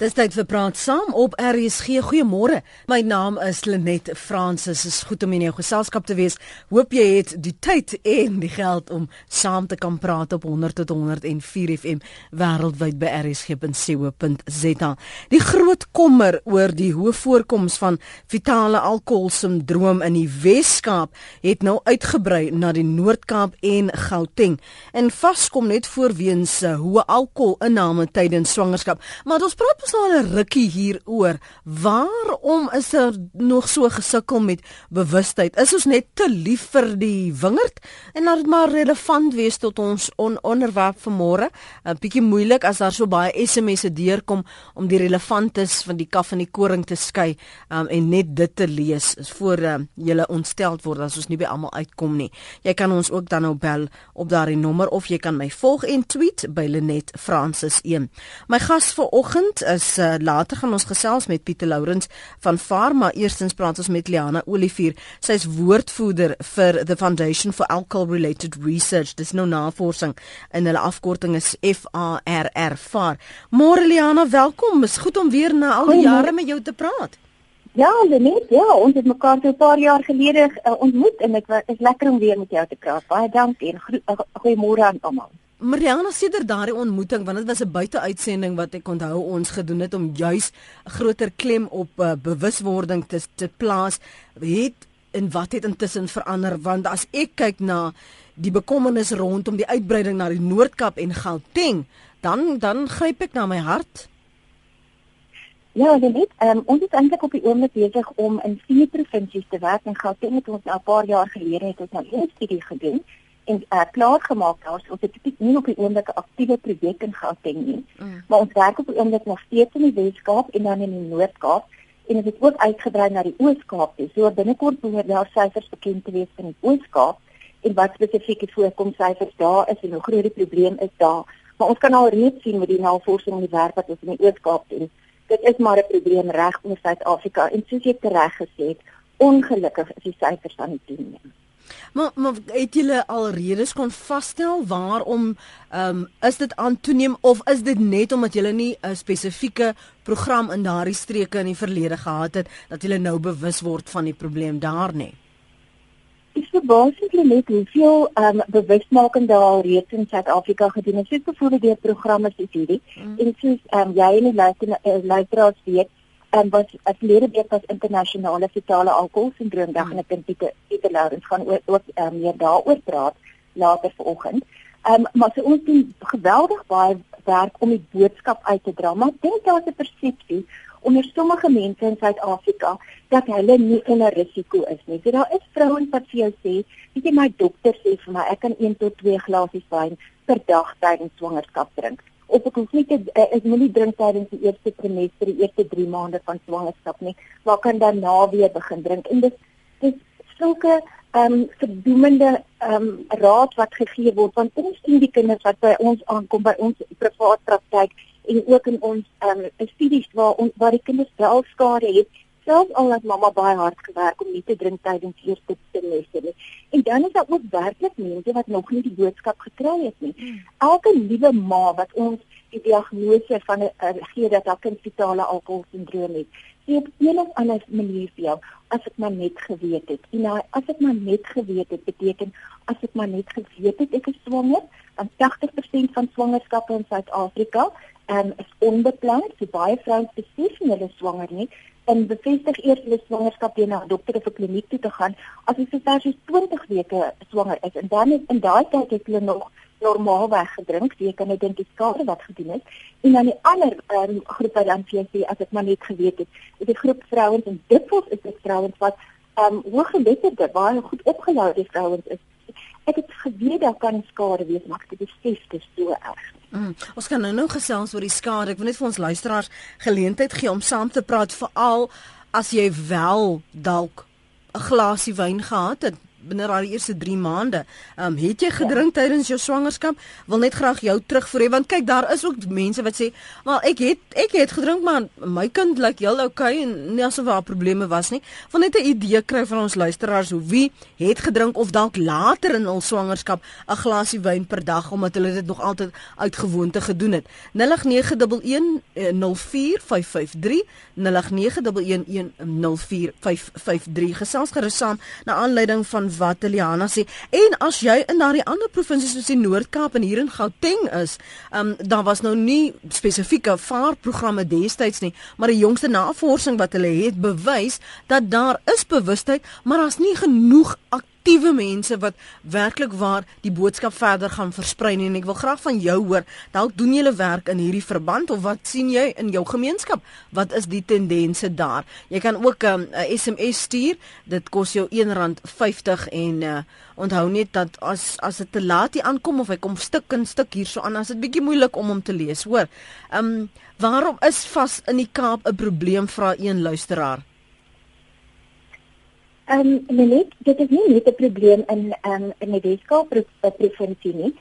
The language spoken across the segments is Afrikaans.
Dis tyd vir praat saam op RSG. Goeiemôre. My naam is Lenet Fransis. Is goed om in jou geselskap te wees. Hoop jy het die tyd en die geld om saam te kan praat op 100 tot 104 FM wêreldwyd by rsg.co.za. Die groot kommer oor die hoë voorkoms van fetale alkoholsindroom in die Wes-Kaap het nou uitgebrei na die Noord-Kaap en Gauteng. En vaskom net voorweens hoë alkoholinname tydens swangerskap. Maar ons praat ons al 'n rukkie hieroor. Waarom is er nog so gesukkel met bewustheid? Is ons net te lief vir die wingerd en laat dit maar relevant wees tot ons on onderwerp vanmôre? 'n Bietjie moeilik as daar so baie SMS'e deurkom om die relevantes van die kaf en die koring te skei um, en net dit te lees voor uh, jy ontsteld word as ons nie by almal uitkom nie. Jy kan ons ook dan nou bel op daardie nommer of jy kan my volg en tweet by Lenet Francis 1. My gas vanoggend is is uh, later gaan ons gesels met Pieter Lourens van Pharma. Eerstens praat ons met Liana Olivier. Sy is woordvoerder vir the Foundation for Alcohol Related Research. Dis nou navorsing in hulle afkorting is FARR. Far. Môre Liana, welkom. Is goed om weer na al die jare met jou te praat. Ja, Lenet, ja, ons het mekaar so 'n paar jaar gelede uh, ontmoet en dit was lekker om weer met jou te praat. Baie dankie en eh, goeiemôre aan almal. Mariana sedert daardie ontmoeting want dit was 'n buiteuitsending wat ek onthou ons gedoen het om juis groter klem op uh, bewuswording te te plaas. Het en wat het intussen verander? Want as ek kyk na die bekommernis rondom die uitbreiding na die Noord-Kaap en Gauteng dan dan gryp ek na my hart. Ja, dit um, ons is eintlik op die oomblik besig om in vier provinsies te werk en Gauteng het ons 'n paar jaar gelede het ons nou 'n studie gedoen en uh, klaar gemaak daar. Ons het dit nie op die oomblik 'n aktiewe projek in Gauteng nie. Mm. Maar ons werk op die oomblik nog steeds in die Weskaap en dan in die Noord-Kaap en dit het ook uitgebrei na die Oos-Kaap. So binnekort behoort daar syfers bekend te wees van die Oos-Kaap en wat spesifieke voorkom syfers daar is en hoe groot die probleem is daar. Maar ons kan al reeds sien met die navorsing en die werk wat ons in die Oos-Kaap doen. Dit is maar 'n probleem reg oor Suid-Afrika en soos jy reg gesê het, ongelukkig is die syfers aan die toeneem. Maar maar het julle al redes kon vasstel waarom ehm um, is dit aan toeneem of is dit net omdat julle nie 'n spesifieke program in daardie streke in die verlede gehad het dat julle nou bewus word van die probleem daar nie? Ek sê basies net hoeveel ehm um, bewusmaking daar al reeds in Suid-Afrika gedoen is. Dit is byvoorbeeld deur programme soos hierdie. Mm. En soos ehm um, jy en die luisteraars weet, en wat as lede week was internasionale fetale alkoholsindroom dag hmm. en ek dink Pieter Pieter Lourens gaan ook, ook um, meer daaroor praat later vanoggend. Ehm um, maar so ons doen geweldig baie werk om die boodskap uit te dra, maar dink daar's 'n persepsie onder sommige mense in Suid-Afrika dat hulle nie in 'n risiko is nie. So daar is vrouens wat vir jou sê, weet jy my dokter sê vir my ek kan 1 tot 2 glasies wyn per dag tydens swangerskap drink of ek hoef uh, ek moet nie drink tydens die eerste trimester, die eerste 3 maande van swangerskap nie, maar kan dan na weer begin drink. En dit dis sulke ehm um, verdoemende ehm um, raad wat gegee word want ons sien die kinders wat by ons aankom by ons privaat praktyk en ook in ons ehm um, studies waar ons waar die kinders wel skade het selfs al het mamma baie hard gewerk om nie te drink tydens eerste trimester nie. En dan is daar ook werklik mense wat nog nie die boodskap gekry het nie. Hmm. Elke liewe ma wat ons die diagnose van 'n uh, gee dat haar kind fetale alkoholsindroom het, sê op een of ander manier vir jou as ek maar net geweet het. En nou as ek maar net geweet het beteken as ek maar net geweet het ek is swanger, dan 80% van swangerskappe in Suid-Afrika en is onbeplan, so baie vrouens besef nie hulle swanger nie en bevestig eers hulle swangerskap deur na 'n dokter of 'n kliniek toe te gaan as hulle sover as 20 weke swanger is en dan het, in daai tyd het hulle nog normaal weggedrink, jy kan net dink die skade wat gedoen het en dan die ander um, groep wat dan vir sê as ek maar net geweet het, is dit groep vrouens en dikwels is dit vrouens wat um, hooggeletterde, baie goed opgeleide vrouens is. Ek het geweet daar kan skade wees, maar ek het besef dit is so erg. Mm. Ons kan nou nou gesels oor die skade. Ek wil net vir ons luisteraars geleentheid gee om saam te praat veral as jy wel dalk 'n glasie wyn gehad het binne daai eerste 3 maande. Ehm um, het jy gedrink ja. tydens jou swangerskap? Wil net graag jou terugvoer want kyk daar is ook mense wat sê, "Maar ek het ek het gedrink maar my kind lyk like heel okay en nie asof daar probleme was nie." Wil net 'n idee kry van ons luisteraars hoe wie het gedrink of dalk later in hul swangerskap 'n glasie wyn per dag omdat hulle dit nog altyd uit gewoonte gedoen het. 08911 04553 08911045553 gesels gerus saam na aanleiding van wat Eliana sê. En as jy in daardie ander provinsies soos die Noord-Kaap en hier in Gauteng is, um, daar was nou nie spesifieke vaarprogramme destyds nie, maar die jongste navorsing wat hulle het bewys dat daar is bewustheid, maar daar's nie genoeg aktiewe mense wat werklik waar die boodskap verder gaan versprei en ek wil graag van jou hoor dalk doen julle werk in hierdie verband of wat sien jy in jou gemeenskap? Wat is die tendense daar? Jy kan ook 'n um, SMS stuur. Dit kos jou R1.50 en uh, onthou net dat as as dit te laat hier aankom of hy kom stuk in stuk hierso aan as dit bietjie moeilik om hom te lees hoor. Um, waarom is vas in die Kaap 'n probleem vra een luisteraar Ehm um, net dit is nie net 'n probleem in ehm um, in die Weskaap provinsie nie.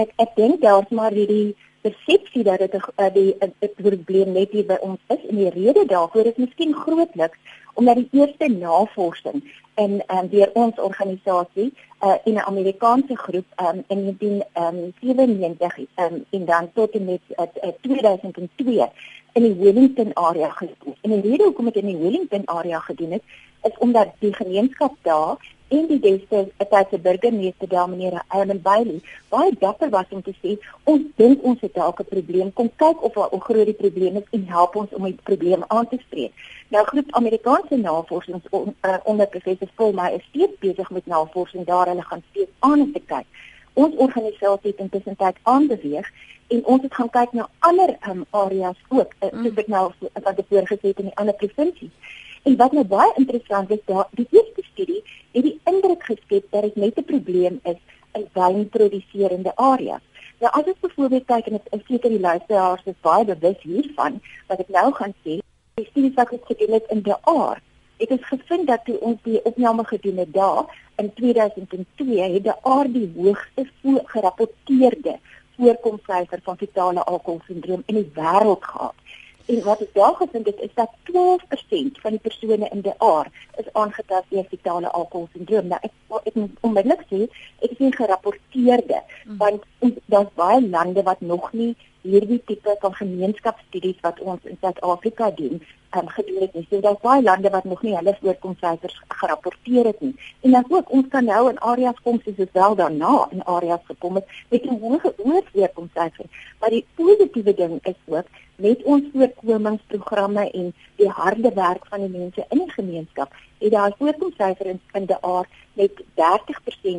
Ek ek dink daar's maar hierdie persepsie dat dit 'n uh, die 'n probleem net hier by ons is en die rede daarvoor is miskien grootliks omdat die eerste navorsing in ehm um, deur ons organisasie uh, in 'n Amerikaanse groep um, in 1997 ehm um, en dan tot en met uh, uh, 2002 in die Wellington area gedoen. En die rede hoekom ek in die Wellington area gedoen het, is omdat die gemeenskap daar en die destydse burgemeester daar meneer Alman Bailey baie dapper was om te sê ons dink ons het dalk 'n probleem kom kyk of hoe groot die probleem is en help ons om die probleem aan te spreek. Nou groep Amerikaanse navorsers on, uh, onder professor Volmay is steeds besig met navorsing daar hulle gaan steeds aan te kyk. Ons organisasie het intussen tyd aanbeweeg en ons het gaan kyk na ander um, areas ook, uh, soos ek nou wat ek voorgesê het in die ander provinsies. En wat nou baie interessant is, daar die eerste studie het die indruk geskep dat dit net 'n probleem is in wynproduserende areas. Nou as ons byvoorbeeld kyk en ek seker die luisteraars is baie bewus hiervan wat ek nou gaan sê, die studie wat ek gedoen het in die aard Dit is gevind dat toe ons die opname gedoen het daar in 2002 het die aard die hoogste gerapporteerde voorkomsyfer van fetale alkoholsindroom in die wêreld gehad. En wat ek daar gevind het is dat 12% van die persone in die aard is aangetast deur fetale alkoholsindroom. Nou ek ek moet onmiddellik sê ek sien gerapporteerde mm. want daar's baie lande wat nog nie hierdie tipe van gemeenskapsstudies wat ons in Suid-Afrika doen, um, gedoen het nie. So daar's baie lande wat nog nie hulle voorkomsyfers gerapporteer het nie. En dan ook ons kan nou in areas kom soos dit wel daarna in areas gekom het met 'n hoë hoë voorkomsyfer. Maar die positiewe ding is ook met ons voorkomingsprogramme en die harde werk van die mense in die gemeenskap, het daar voorkomsyfer in, in die aard met 30%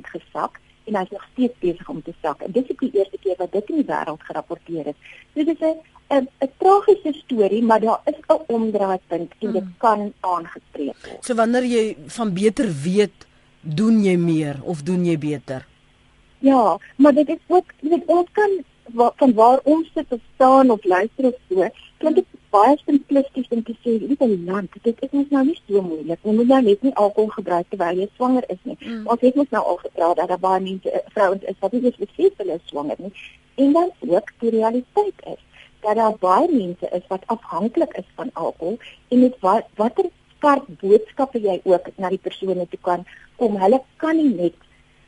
gesak en hy's nog steeds besig om te sak. En dit is die eerste keer wat dit in die wêreld gerapporteer is. So dit is 'n 'n 'n tragiese storie, maar daar is 'n omdraaipunt en dit hmm. kan aangespreek word. So wanneer jy van beter weet, doen jy meer of doen jy beter? Ja, maar dit is ook dit ons kan van waar ons sit of staan of luister of so, klink dit baie simplisties om te sê dit is 'n land. Dit is ons nou nie so moeilik. Jy moet nou net nie alkohol gebruik terwyl jy swanger is nie. Mm. Ons het mos nou al gepraat dat daar baie mense eh, vrouens is wat nie besef hulle is swanger nie. En dan ook die realiteit is dat daar baie mense is wat afhanklik is van alkohol en dit wat watter skerp boodskappe jy ook na die persone toe kan kom. Hulle kan nie net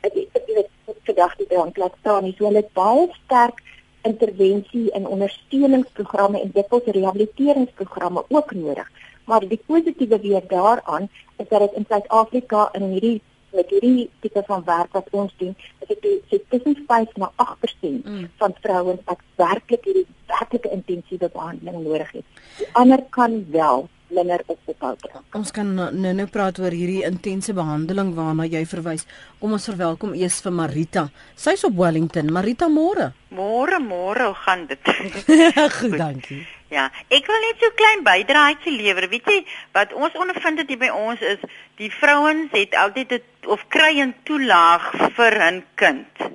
ek weet vandag die drank laat staan nie. So hulle het baie sterk intervensie en ondersteuningsprogramme en dikwels rehabiliteringsprogramme ook nodig. Maar die positiewe weer daaraan is dat dit in Suid-Afrika in hierdie met hierdie tipe van werk wat ons doen, is dit so tussen 5 na 8% mm. van vrouens wat werklik hierdie werklike intensiewe behandeling nodig het. Die ander kan wel langer ophou. Ons kan nou nou praat oor hierdie intense behandeling waarna jy verwys. Kom ons verwelkom eers vir Marita. Sy's op Wellington. Marita, môre. Môre, môre, hoe gaan dit? Goed, dankie. Ja, ek wil net so klein bydraetjie lewer. Weet jy wat ons ondervind het hier by ons is die vrouens het altyd 'n of kry 'n toelaag vir 'n kind.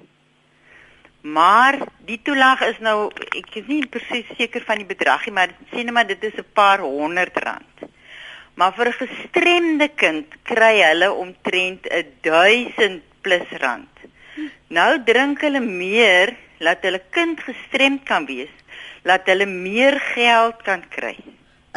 Maar die toelaag is nou ek is nie presies seker van die bedrag nie, maar sê net maar dit is 'n paar honderd rand. Maar vir 'n gestremde kind kry hulle omtrent 1000 plus rand. Nou drink hulle meer laat hulle kind gestremd kan wees, laat hulle meer geld kan kry.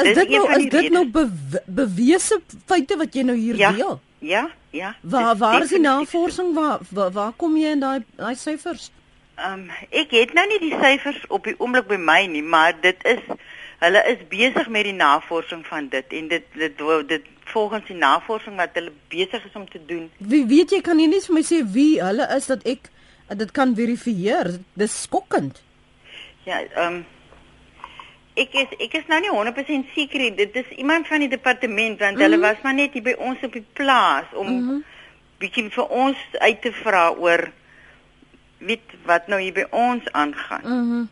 Is dit nou is dit nou be, bewese feite wat jy nou hier ja, deel? Ja, ja. Waar waar is die navorsing waar, waar waar kom jy in daai daai syfers? Ehm um, ek het nou nie die syfers op die oomblik by my nie, maar dit is hulle is besig met die navorsing van dit en dit dit dit volgens die navorsing wat hulle besig is om te doen. Wie weet jy kan jy nie vir my sê wie hulle is dat ek dit kan verifieer. Dis skokkend. Ja, ehm um, ek is ek is nou nie 100% seker. Dit is iemand van die departement want mm -hmm. hulle was maar net hier by ons op die plaas om mm -hmm. bietjie vir ons uit te vra oor weet wat nou hier by ons aangaan. Mhm. Mm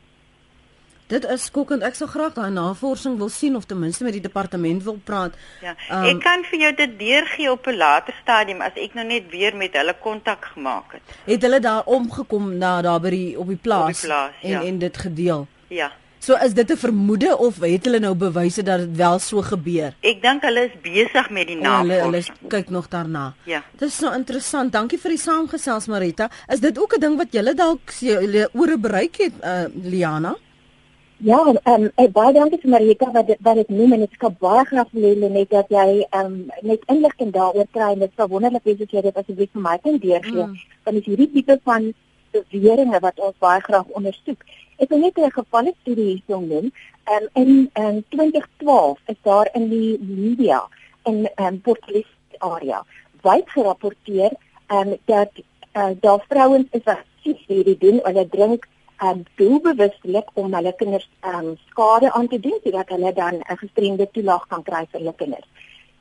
Dit is skokkend. Ek sou graag daai navorsing wil sien of ten minste met die departement wil praat. Ja. Um, ek kan vir jou dit deurgee op 'n later stadium as ek nou net weer met hulle kontak gemaak het. Het hulle daar omgekom na daar by die op die plaas, op die plaas en ja. en dit gedeel? Ja. So is dit 'n vermoede of het hulle nou bewyse dat dit wel so gebeur? Ek dink hulle is besig met die navorsing. Hulle hulle kyk nog daarna. Ja. Dit is nou interessant. Dankie vir die saamgesels Marita. Is dit ook 'n ding wat julle dalk julle ore bereik het uh, Liana? Ja, ehm um, ek baie dankie vir Marita wat dit wat dit noem en ek skop baie graag wil hê net dat jy ehm um, net inligting daaroor kry en dit sou wonderlik wees as jy dit asseblief vir my kan deurgee. Mm. Want dis hierdie tipe van beweringe wat ons baie graag ondersoek. Ek wil net 'n gevalle studie hierso noem. Ehm um, in in 2012 is daar in die media in ehm um, Port Elizabeth area wyd gerapporteer ehm um, dat uh, daar vrouens is wat siek hierdie doen, hulle drink um, doelbewustelik om hulle kinders um, skade aan te doen sodat hulle dan 'n gestremde toelaag kan kry vir hulle kinders.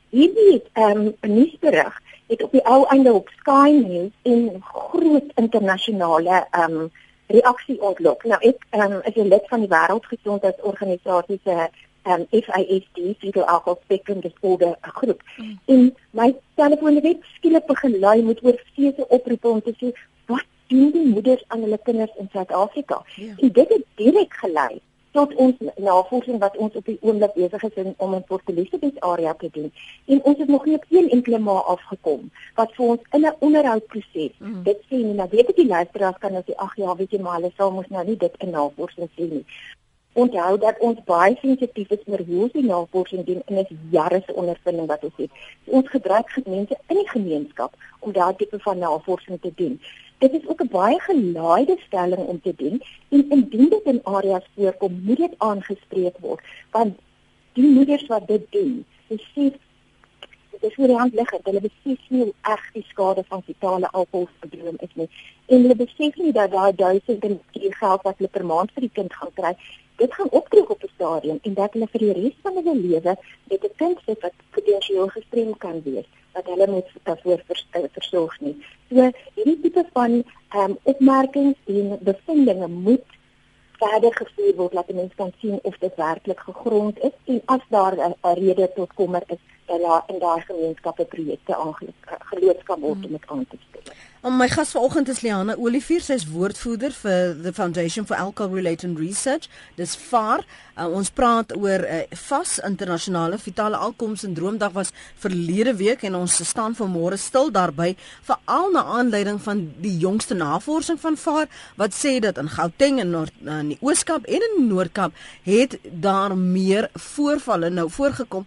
Hierdie ehm um, nuusberig het op die ou einde op Sky News in groot internasionale ehm um, reaksie ontlok. Nou ek ehm um, is 'n lid van die Wêreldgesondheidsorganisasie se ehm um, FISD, Fetal Alcohol Spectrum Disorder groep. Mm. En my telefoon het skielik begin lui met oor feese oproepe om te sê wat doen die moeders aan hulle kinders in Suid-Afrika. Ja. En dit het direk gelei tot ons navorsing wat ons op die oomblik besig is in, om in Port Elizabeth area te doen. En ons het nog nie op een enkele maal afgekom wat vir ons in 'n onderhoudproses mm. dit sê nie. Nou weet ek die luisteraars kan nou sê ag ja, weet jy maar hulle sal mos nou nie dit in navorsing sê nie. Onthou dat ons baie sensitief is oor hoe ons navorsing doen en is jare se ondervinding wat ons het. Ons gebruik mense in die gemeenskap om daardie tipe van navorsing te doen. Dit is ook 'n baie gelaaide stelling om te doen en indien dit in areas voorkom, moet dit aangespreek word want die moeders wat dit doen, besef dit is vir die hand liggend. Hulle besef nie hoe erg die skade van fetale alkoholprobleem is nie. En hulle besef nie dat daai duisende geld wat hulle per maand vir die kind gaan kry, dit gaan opdruk op 'n stadium en dat hulle vir die res van hulle lewe met 'n kind sit wat potensieel gestrem kan wees dat hulle moet daarvoor uh, versorg nie. So hierdie tipe van ehm um, opmerkings en bevindinge moet verder gevoer word dat mense kan sien of dit werklik gegrond is en as daar 'n rede tot kommer is dat daar in daai gemeenskappe projekte aangeloods kan word om dit aan te spreek. Om my gas vanoggend is Liana Olivier, sy is woordvoerder vir the Foundation for Alcohol Related Research. Dis VAR. Uh, ons praat oor 'n uh, vas internasionale fetale alkohol sindroomdag was verlede week en ons staan vanmôre stil daarby veral na aanleiding van die jongste navorsing van VAR wat sê dat in Gauteng en Noord uh, in die Ooskaap en in die Noord-Kaap het daar meer voorvalle nou voorgekom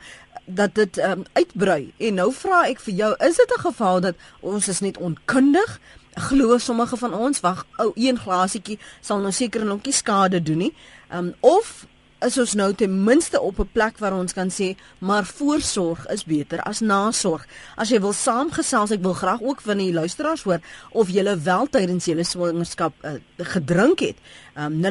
dat dit um, uitbrei. En nou vra ek vir jou, is dit 'n geval dat ons is net onkundig? Glo sommige van ons wag ou een glasietjie sal nou seker 'n lonkie skade doen nie. Um, of is ons nou ten minste op 'n plek waar ons kan sê maar voorsorg is beter as nasorg. As jy wil saamgesels, ek wil graag ook van die luisteraars hoor of jy wel tydens julle swangerskap uh, gedrink het. Um, 0891104553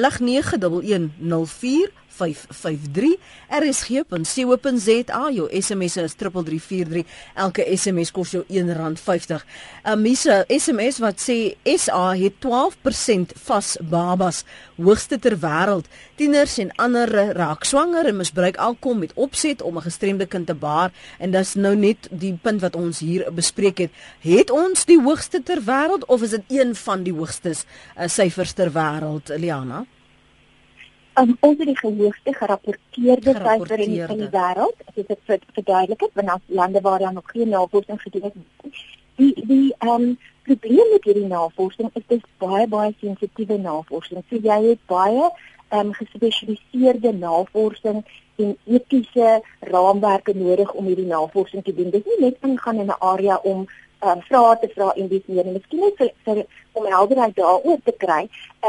553 rsg.co.za jou SMS is 3343 elke SMS kos jou R1.50 Amisa SMS wat sê SA het 12% vas babas hoogste ter wêreld. Tieners en ander raak swanger en misbruik alkom met opset om 'n gestremde kind te baar. En dis nou net die punt wat ons hier bespreek het. Het ons die hoogste ter wêreld of is dit een van die hoogstes uh, syfers ter wêreld Liana um, ons het die hoogste gerapporteerde syfer in, in die wêreld. Dit is vir verduidelik het wanneer lande waar daar nog geen navorsing gedoen is. Die die ehm um, probleem met hierdie navorsing is dit baie baie sensitiewe navorsing. So jy het baie ehm um, gespesialiseerde navorsing en etiese raamwerke nodig om hierdie navorsing te doen. Dit is nie net ingaan in 'n area om um, vrae te vra en dis meer en miskien net vir, vir om helderheid daaroor te kry,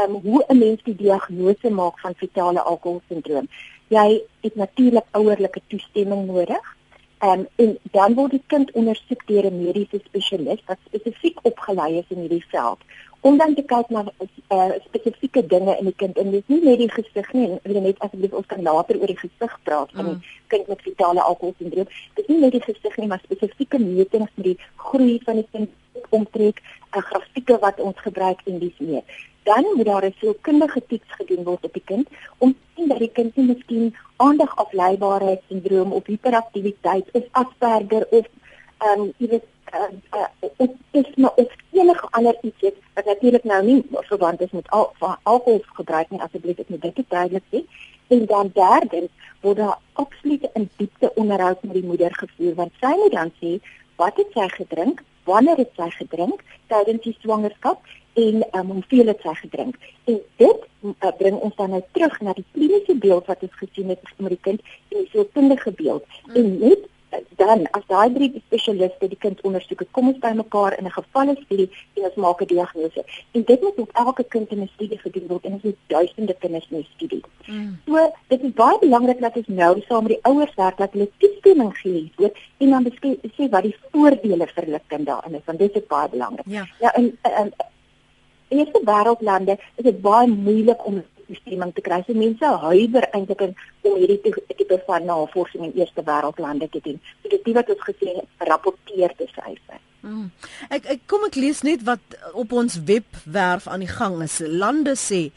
um, hoe 'n mens die diagnose maak van fetale alkoholsindroom. Jy het natuurlik ouerlike toestemming nodig. Um, en dan word die kind ondersoek deur 'n mediese spesialis wat spesifiek opgelei is in hierdie veld om dan te kyk na uh, spesifieke dinge in die kind en dis nie net die gesig nie en wil net asseblief ons kan later oor die gesig praat van die mm. kind met fetale alkoholsindroom dis nie net die gesig nie maar spesifieke metings met die groei van die kind omtrek 'n grafieke wat ons gebruik en dis meer dan moet daar 'n sielkundige toets gedoen word op die kind om te sien dat die kind nie miskien aandagafleibaarheidssindroom of hiperaktiwiteit of Asperger of ehm um, jy weet autisme uh, uh, of enige ander iets het wat natuurlik nou nie verwant is met al alkohol gebruik nie asseblief ek moet dit duidelik sê en dan derdens word daar absolute in diepte onderhoud met die moeder gevoer want sy moet dan sê wat het sy gedrink wanneer het sy gedrink tydens die swangerskap en um, hoeveel het sy gedrink en dit uh, bring ons dan nou terug na die kliniese beeld wat ons gesien het met die kind en die sielkundige beeld mm. en net dan as daai drie spesialiste die kind ondersoek, kom ons by mekaar in 'n gevalle studie en ons maak 'n diagnose. En dit moet op elke kind in 'n studie gedoen word en ons het duisende kinders in 'n studie. Mm. So, dit is baie belangrik dat ons nou saam met die ouers werk dat hulle toestemming gee hiervoor en dan sê wat die voordele vir hulle kind daarin is, want dit is baie belangrik. Ja, ja en, en, en in eerste wêreldlande is dit baie moeilik om toestemming te kry. So mense huiwer eintlik om hierdie tipe van navorsing in eerste wêreldlande te doen. So dit wat ons gesê rapporteer te syfer. Hmm. Ek ek kom ek lees net wat op ons webwerf aan die gang is. Lande sê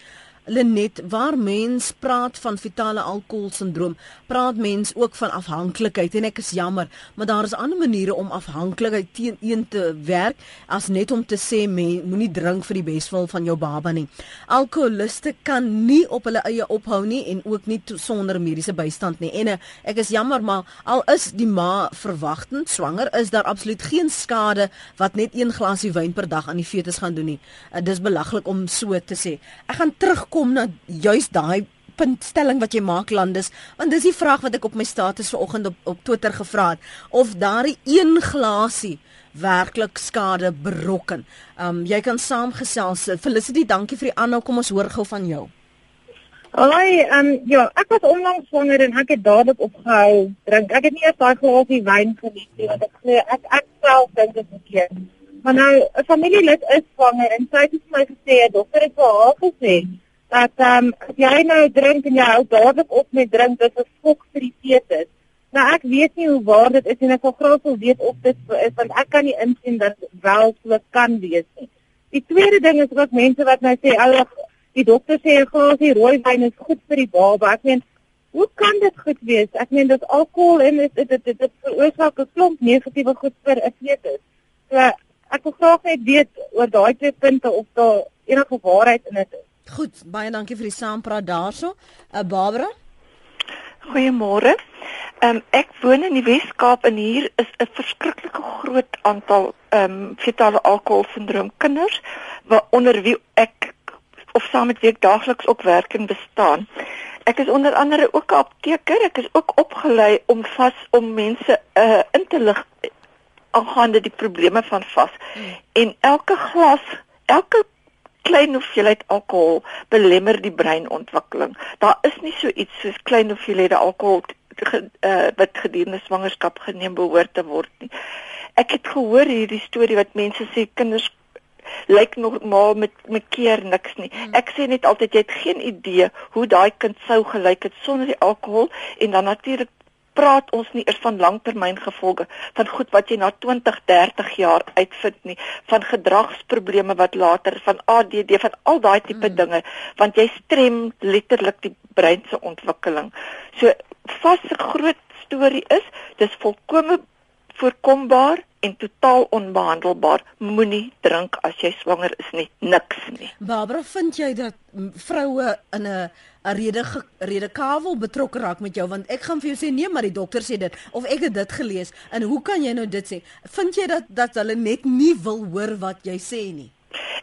Lenet, waar mens praat van fetale alkoholsindroom, praat mens ook van afhanklikheid en ek is jammer, maar daar is ander maniere om afhanklikheid teen een te werk as net om te sê moenie drink vir die beswil van jou baba nie. Alkoholiste kan nie op hulle eie ophou nie en ook nie sonder mediese bystand nie. En eh, ek is jammer, maar al is die ma verwagtend swanger, is daar absoluut geen skade wat net een glasie wyn per dag aan die fetus gaan doen nie. Uh, dis belaglik om so te sê. Ek gaan terug kom na juis daai puntstelling wat jy maak landes want dis die vraag wat ek op my status vanoggend op op Twitter gevra het of daardie een glasie werklik skade berokken. Um jy kan saamgesels. Felicity, dankie vir die aanhou. Kom ons hoor gou van jou. Hoi, um ja, ek was onlangs swanger en ek het dadelik opgehou drink. Ek het nie eers daai glasie wyn geniet nie want ek sê ek ek self dink dit is verkeerd. Maar nou 'n familielid is swanger en sy het vir my gesê, "Dokter het vir haar gesê dat ehm um, jy nou drink en jy hou dadelik op met drink, dit is 'n skok vir die fetus. Nou ek weet nie hoe waar dit is en ek wil graag wil weet of dit is want ek kan nie insien dat wel so kan wees nie. Die tweede ding is ook mense wat nou sê ag die dokter sê 'n glasie rooi wyn is goed vir die baba. Ek meen hoe kan dit goed wees? Ek meen dit alkohol en dit dit dit, dit veroorsaak 'n klomp negatiewe goed vir 'n fetus. So ek wil graag net weet oor daai twee punte of daar enige waarheid in dit is. Goed, baie dankie vir die saampraat daarso. Uh, Barbara. Goeiemôre. Ehm um, ek woon in die Wes-Kaap en hier is 'n verskriklike groot aantal ehm um, fetale alkoholsindroom kinders waaronder wie ek of saam met wie ek daagliks op werk en bestaan. Ek is onder andere ook 'n apteker. Ek is ook opgelei om vas om mense uh, in te lig aangaande die probleme van vas. Hmm. En elke glas, elke klein hoeveelheid alkohol belemmer die breinontwikkeling. Daar is nie so iets soos klein hoeveelhede alkohol uh, wat gedurende swangerskap geneem behoort te word nie. Ek het gehoor hierdie storie wat mense sê kinders lyk normaal met met keer niks nie. Hmm. Ek sê net altyd jy het geen idee hoe daai kind sou gelyk het sonder die alkohol en dan natuurlik praat ons nie eers van langtermyngevolge van goed wat jy na 20, 30 jaar uitvind nie, van gedragsprobleme wat later van ADD, van al daai tipe mm. dinge, want jy strem letterlik die brein se ontwikkeling. So vas 'n groot storie is, dis volkome voorkombaar en totaal onbehandelbaar. Moenie drink as jy swanger is nie, niks nie. Barbara, vind jy dat vroue in 'n 'n rede rede kavel betrokke raak met jou want ek gaan vir jou sê nee, maar die dokter sê dit of ek het dit gelees en hoe kan jy nou dit sê? Vind jy dat dat hulle net nie wil hoor wat jy sê nie?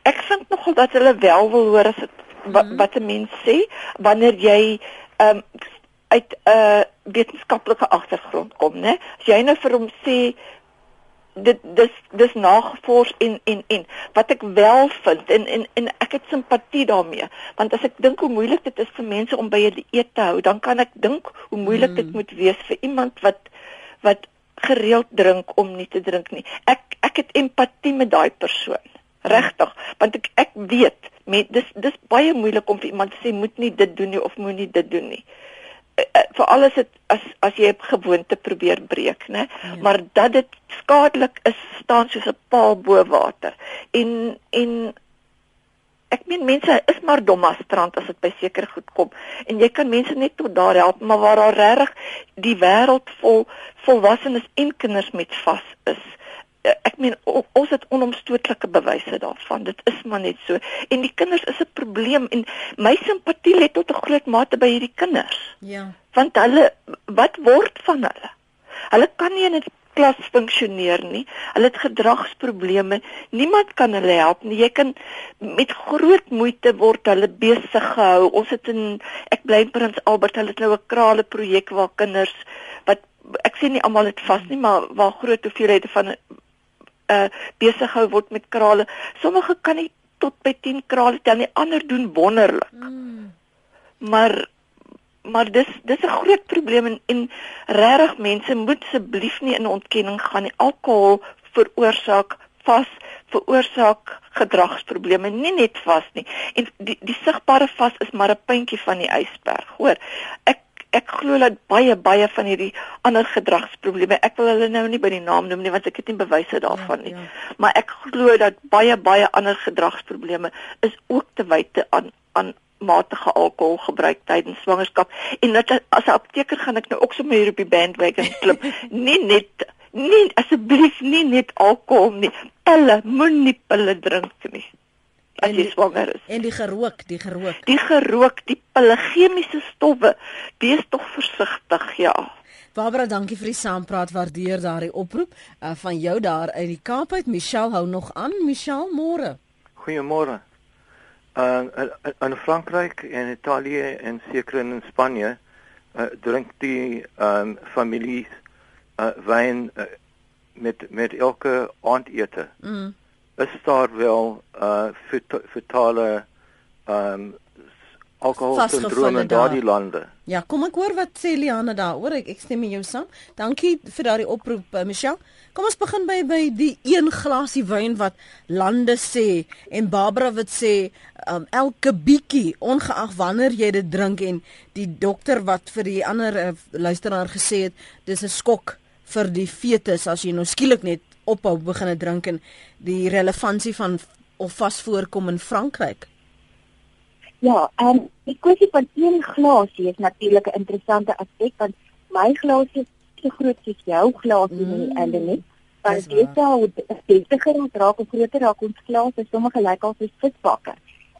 Ek vind nogal dat hulle wel wil hoor as dit wat, Mhm. wat 'n mens sê wanneer jy ehm um, uit 'n uh, wetenskaplike agtergrond kom, né? As jy nou vir hom sê dit dis dis nagevors en en en wat ek wel vind en en en ek het simpatie daarmee want as ek dink hoe moeilik dit is vir mense om by 'n dieet te hou dan kan ek dink hoe moeilik dit Mm. moet wees vir iemand wat wat gereeld drink om nie te drink nie ek ek het empatie met daai persoon regtig want ek ek weet met dis dis baie moeilik om vir iemand te sê moet nie dit doen nie of moenie dit doen nie Eh, veral as dit as as jy 'n gewoonte probeer breek, né? Ja. Maar dat dit skadelik is, staan soos 'n paal bo water. En en ek meen mense is maar dom as strand as dit by seker goed kom. En jy kan mense net tot daar help, maar waar daar regtig die wêreld vol volwassenes en kinders met vas is. Ek meen ons het onomstootlike bewyse daarvan. Dit is maar net so. En die kinders is 'n probleem en my simpatie lê tot 'n groot mate by hierdie kinders Ja. want hulle wat word van hulle? Hulle kan nie in 'n klas funksioneer nie. Hulle het gedragsprobleme. Niemand kan hulle help nie. Jy kan met groot moeite word hulle besig gehou. Ons het in ek bly in Prins Albert, hulle het nou 'n krale projek waar kinders wat ek sê nie almal het vas nie, maar waar groot hoeveelhede van uh besig gehou word met krale. Sommige kan nie tot by 10 krale tel nie. Ander doen wonderlik Mm. maar maar dis dis 'n groot probleem en, en regtig mense moet asseblief nie in ontkenning gaan nie. Alkohol veroorsaak vas veroorsaak gedragsprobleme, nie net vas nie. En die die sigbare vas is maar 'n puntjie van die ysberg. Hoor, ek ek glo dat baie baie van hierdie ander gedragsprobleme, ek wil hulle nou nie by die naam noem nie want ek het nie bewyse daarvan nie. Ja, ja. Maar ek glo dat baie baie ander gedragsprobleme is ook te wyte aan aan matige alkoholgebruik tydens swangerskap en dat as 'n apteker gaan ek nou ook sommer hier op die bandwagon klim. nie net nie asseblief nie net alkohol nie. Pille, moenie pille drink nie. As En jy die- swanger is. En die gerook, die gerook. Die gerook, die pille, chemiese stowwe, wees tog versigtig, ja. Barbara, dankie vir die saampraat. Waardeer daardie oproep uh, van jou daar uit die Kaap uit. Michelle hou nog aan. Michelle, môre. Goeiemôre. Uh in- in Frankryk en Italië en seker in Spanje uh, drink die um, families uh, wyn uh, met met elke aandete. Mm. Is daar wel uh feta- fatale ehm um, alkoholsindroom Vasgevulde in daardie daar. lande? Ja, kom ek hoor wat sê Liane daaroor. Ek, ek stem met jou saam. Dankie vir daardie oproep, uh, Michelle. Kom ons begin by by die een glasie wyn wat lande sê en Barbara wat sê um, elke bietjie ongeag wanneer jy dit drink en die dokter wat vir die ander uh, luisteraar gesê het dis 'n skok vir die fetus as jy nou skielik net ophou begin drink en die relevantie van of vas voorkom in Frankryk. Ja, en um, die kwessie van een glasie is natuurlik 'n interessante aspek want my glasie is so groot soos jou glasie mm. Mm, en dit dis want dit sou beter raak of groter raak ons glas is sommige lyk al soos visbakke.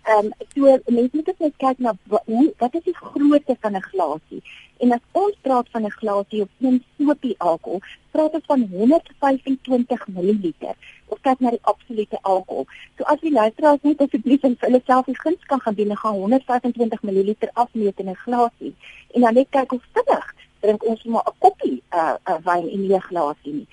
Ehm um, so mense moet net kyk na hoe wat is die grootte van 'n glasie? En as ons praat van 'n glasie of een sopie alkohol, praat ons van 125 ml. Ons kyk na die absolute alkohol. So as die luisteraars net asseblief in vir hulle self die guns kan doen, en gaan 125 ml afmeet in 'n glasie en dan net kyk hoe vinnig drink ons maar 'n koppie uh, uh wyn in 'n glasie nie.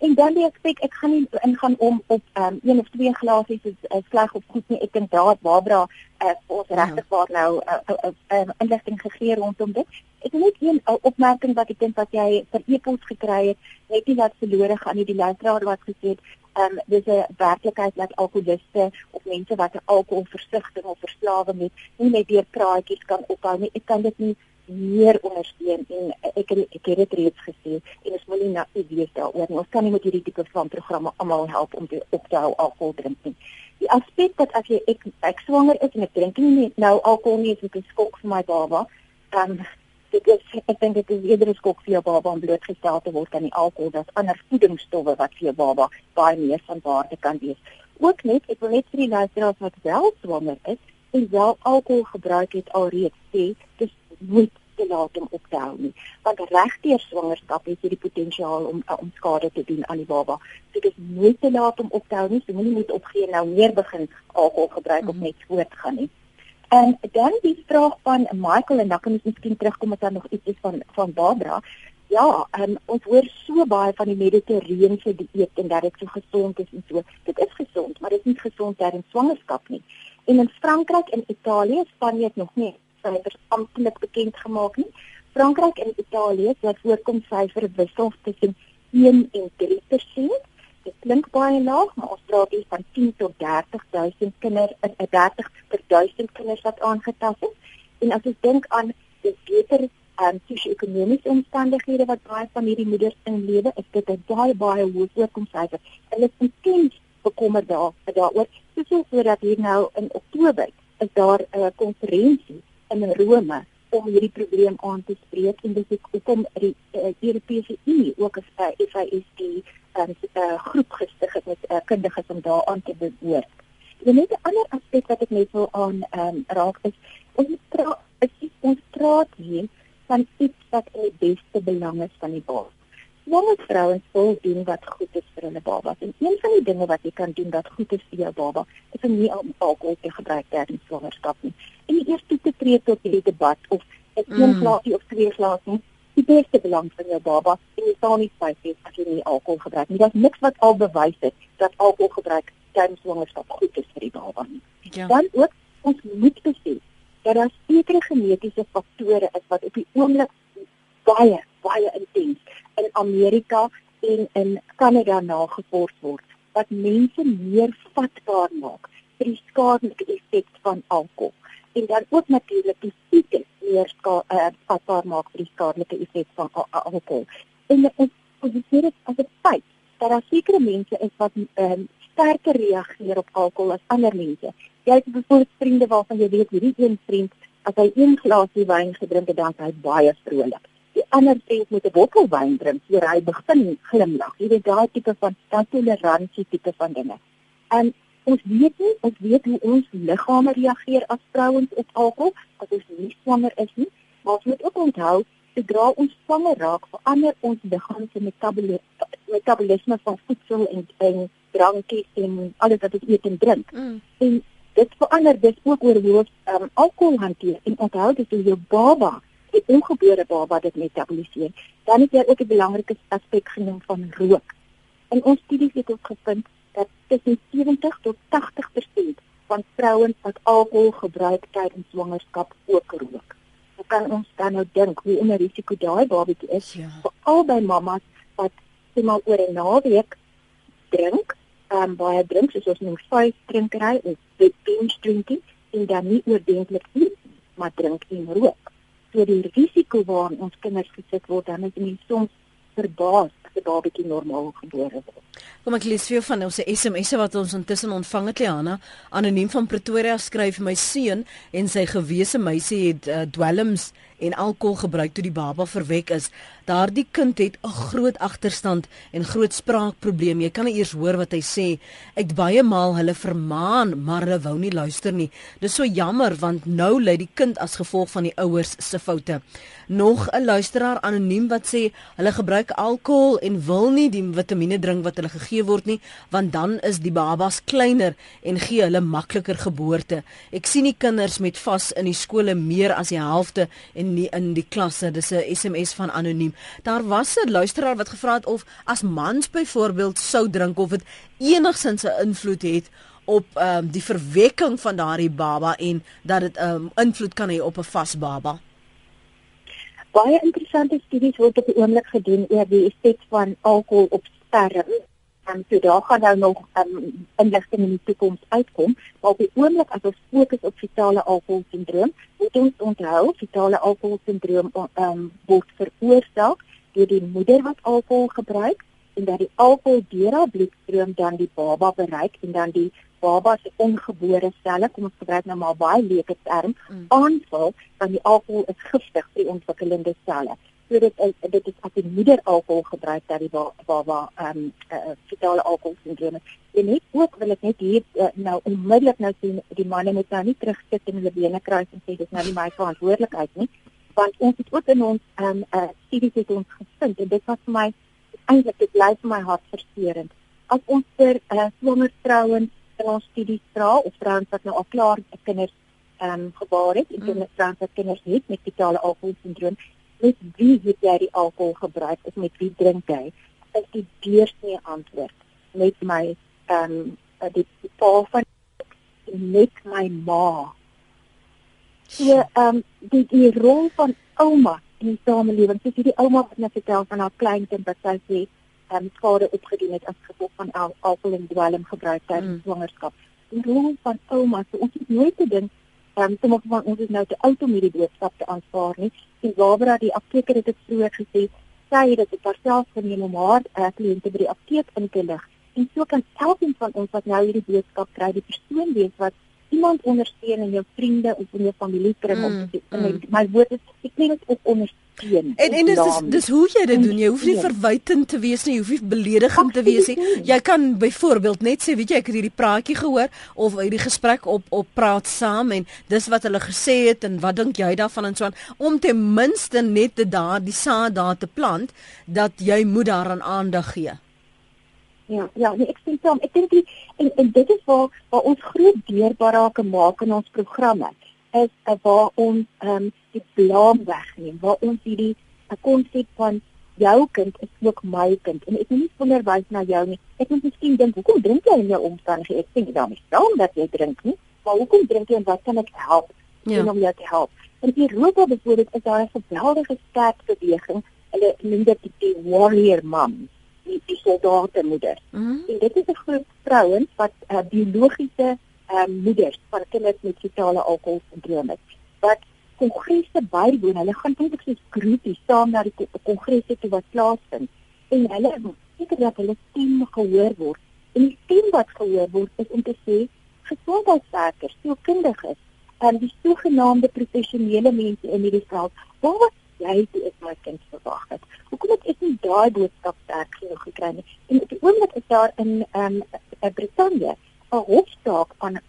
En dan die aspek ek gaan nie ingaan om op um, een of twee glasies is uh, sleg of goed nie. Ek dink daar het Barbara uh, ons Ja. regtig waar nou 'n uh, uh, uh, uh, inligting gegee rondom dit. Ek het net een uh, opmerking wat ek dink wat jy per e-pos gekry het, net nie wat verlore gaan nie. Die luisteraar wat gesê het Ehm um, dis 'n werklikheid dat alkoholiste of mense wat 'n alkoholversigtiging of verslawing het, nie net deur praatjies kan ophou nie. Ek kan dit nie meer ondersteun en ek ek het dit reeds gesê en ons moenie nou wees daaroor nie. Ons kan nie met hierdie tipe van programme almal help om te op te hou alkohol drink nie. Die aspek dat as jy ek ek swanger is en ek drink nie nou alkohol nie, is dit 'n skok vir my baba. Dan dit is ek dink dit is eerder 'n skok vir jou baba om blootgestel te word aan die alkohol as ander voedingsstowwe wat vir jou baba baie meer van waarde kan wees. Ook net ek wil net vir die luisteraars wat wel swanger is en wel alkohol gebruik het alreeds sê dis nooit te laat om op te hou nie. Want regdeur swangerskap het jy die potensiaal om uh, om skade te doen aan die baba. So dit is nooit te laat om op te hou nie. Jy moenie net opgee nou meer begin alkohol gebruik mm -hmm. of net voortgaan nie. En dan die vraag van Michael en dan kan ons miskien terugkom as daar nog iets is van van Barbara. Ja, um, ons hoor so baie van die mediterrane dieet en dat dit so gesond is en so. Dit is gesond, maar dit is nie gesond tydens swangerskap nie. En in Frankryk en Italië, Spanje het nog nie syfers amptelik bekend gemaak nie. Frankryk en Italië het voorkom syfer wissel tussen 1 en 3%. Dit klink baie laag, maar ons praat hier van 10 tot 30000 kinders in 'n 30 per 1000 kinders wat aangetast is. En as ons dink aan die beter aan sosio-ekonomiese omstandighede wat baie van hierdie moeders in lewe, is dit 'n baie baie hoë voorkomsyfer. Hulle is intens bekommerd daar daaroor, soos sodat hier nou in Oktober is daar 'n konferensie in Rome om hierdie probleem aan te spreek en dis hoekom die uh, Europese Unie ook 'n uh, FISD um, uh, groep gestig het met uh, kundiges om daaraan te behoort. En net 'n ander aspek wat ek net wil aan um, raak is ons praat ons praat hier van iets wat in die beste belang is van die baas swanger vrouens wil doen wat goed is vir hulle babas. En een van die dinge wat jy kan doen wat goed is vir jou baba, is om nie alkohol te gebruik tydens swangerskap nie. En nie eers te tree tot hierdie debat of ek mm. een glasie of twee glase nie. Die beste belang van jou baba en jy sal nie spyt hê as jy nie alkohol gebruik nie. Daar's niks wat al bewys het dat alkohol gebruik tydens swangerskap goed is vir die baba nie. Ja. Dan ook ons moet besef dat daar sekere genetiese faktore is wat op die oomblik baie baie intens in Amerika en in Kanada nagevors word wat mense meer vatbaar maak vir die skadelike effek van alkohol en dan ook natuurlik die siekte meer uh, vatbaar maak vir die skadelike effek van alkohol. En ons positieer dit as 'n feit dat daar sekere mense is wat um, sterker reageer op alkohol as ander mense. Jy het byvoorbeeld vriende waarvan jy weet hierdie een vriend as hy een glasie wyn gedrink het dan hy baie vrolik die ander vriend moet 'n bottel wyn drink voor hy begin glimlag. Jy weet daai tipe van toleransie tipe van dinge. En ons weet nie, ons weet hoe ons liggame reageer as vrouens op alkohol as ons nie swanger is nie, maar ons moet ook onthou sodra ons swanger raak, verander ons liggaam se metabolisme metabolisme van voedsel en en drankies en alles wat ons eet en drink. Mm. En dit verander dus ook oor hoe ons um, alkohol hanteer en onthou dis hoe jou baba ongebore baba dit metaboliseer. Dan het jy ook 'n belangrike aspek genoem van rook. In ons studies het ons gevind dat tussen 70 tot 80% van vrouens wat alkohol gebruik tydens swangerskap ook rook. Hoe kan ons dan nou dink hoe 'n risiko daai babatjie is ja. vir albei mammas wat eenmal oor 'n naweek drink, ehm um, baie drink soos ons noem vyf drinkery of binge drinking en dan nie oordentlik nie, maar drink en rook so die risiko waaraan ons kinders gesit word dan is mense soms verbaas as 'n babatjie normaal gebore word. Kom ek lees vir jou van ons SMS'e wat ons intussen ontvang het Liana. Anoniem van Pretoria skryf my seun en sy gewese meisie het uh, dwelms en alkohol gebruik toe die baba verwek is. Daardie kind het 'n groot agterstand en groot spraakprobleme. Jy kan nie eers hoor wat hy sê. Ek baie maal hulle vermaan, maar hulle wou nie luister nie. Dis so jammer want nou lê die kind as gevolg van die ouers se foute. Nog 'n luisteraar anoniem wat sê hulle gebruik alkohol en wil nie die vitamiene drink wat hulle gegee word nie, want dan is die babas kleiner en gee hulle makliker geboorte. Ek sien die kinders met vas in die skole meer as die helfte en nie in die klasse. Dis 'n SMS van anoniem. Daar was 'n luisteraar wat gevra het of as mans byvoorbeeld sou drink of dit enigsins 'n invloed het op ehm um, die verwekking van daardie baba en dat dit 'n um, ehm, invloed kan hê op 'n vas baba. Baie interessante studies word op die oomblik gedoen oor die effek van alkohol op sterwe en so daar gaan nou nog um, inligting in die toekoms uitkom maar op die oomblik as ons fokus op fetale alkoholsindroom moet ons onthou fetale alkoholsindroom um, word veroorsaak deur die moeder wat alkohol gebruik en dat die alkohol deur haar bloedstroom dan die baba bereik en dan die baba se ongebore selle, kom ons gebruik nou maar baie leuke term, mm. aanval want die alkohol is giftig vir die ontwikkelende selle. So dit is dit is as die moeder alkohol gebruik dat die baba ehm um, uh, fetale alkoholsindroom het. En net ook wil ek net hier uh, nou onmiddellik nou sien die manne moet nou nie terugsit in hulle bene kruis en sê dis nou nie my verantwoordelikheid nie want ons het ook in ons ehm um, uh, studies het ons gevind en dit was vir my eintlik dit bly vir my hartverscheurend as ons vir uh, swanger vrouens in ons studies vra of vrouens wat nou al klaar kinders ehm um, gebaar het en kinders mm. wat kinders het met fetale alkoholsindroom met wie het jy die alkohol gebruik of met wie drink jy is die deursnee antwoord met my ehm um, die pa van met my ma so ehm um, die die rol van ouma in die samelewing soos hierdie ouma wat net vertel van haar kleinkind wat sy sê ehm um, skade opgedoen het as gevolg van al alkohol en dwelm gebruik tydens mm. swangerskap. Die rol van ouma, so ons het nooit te dink ehm um, sommige van ons is nou te oud om hierdie boodskap te aanvaar nie. En Barbara die apteker het dit vroeër gesê, sy het dit parself geneem om haar uh, kliënte by die apteek in te lig. En so kan elkeen van ons wat nou hierdie boodskap kry, die persoon wees wat iemand ondersteun in jou vriende of in jou familiekring mm, om te sê, mm. my woord is ek neem dit op ondersteun. En en dis dis hoe jy dit doen. Jy hoef nie verwytend te wees nie, jy hoef nie beledigend te wees nie. Jy kan byvoorbeeld net sê, weet jy, ek het hierdie praatjie gehoor of hierdie gesprek op op praat saam en dis wat hulle gesê het en wat dink jy daarvan en so aan om ten minste net te daar die saad daar te plant dat jy moet daaraan aandag gee. Ja, ja, nee, ek sien saam. Ek dink en en dit is waar waar ons groot deurbarake maak in ons programme is uh, waar ons ehm um, die blaam wegneem, waar ons hierdie 'n konsep van jou kind is ook my kind en ek moet nie onderwys na jou nie. Ek moet miskien dink, hoekom drink jy in jou omstandighede? Ek dan is dan dat jy drink nie, maar hoekom drink jy en wat kan ek help ja. om jou te help? In Europa byvoorbeeld is daar 'n geweldige sterk beweging. Hulle noem dit die warrior moms die, die soldate moeder. Mm. En dit is 'n groep vrouens wat uh, biologiese um, moeders van kinders met fetale alkoholsindroom het wat kongresse bywoon. Hulle gaan eintlik soos groepies saam na die kongresse toe wat plaasvind en hulle seker dat hulle stem gehoor word. En die stem wat gehoor word is om te sê gesondheidswerkers, sielkundiges, en die sogenaamde professionele mense in hierdie veld, waar was jy toe ek my kind verwag het? Hoekom het ek nie daai boodskap sterk genoeg gekry nie? En op die oomblik is daar in ehm um, Brittanje 'n hofsaak aan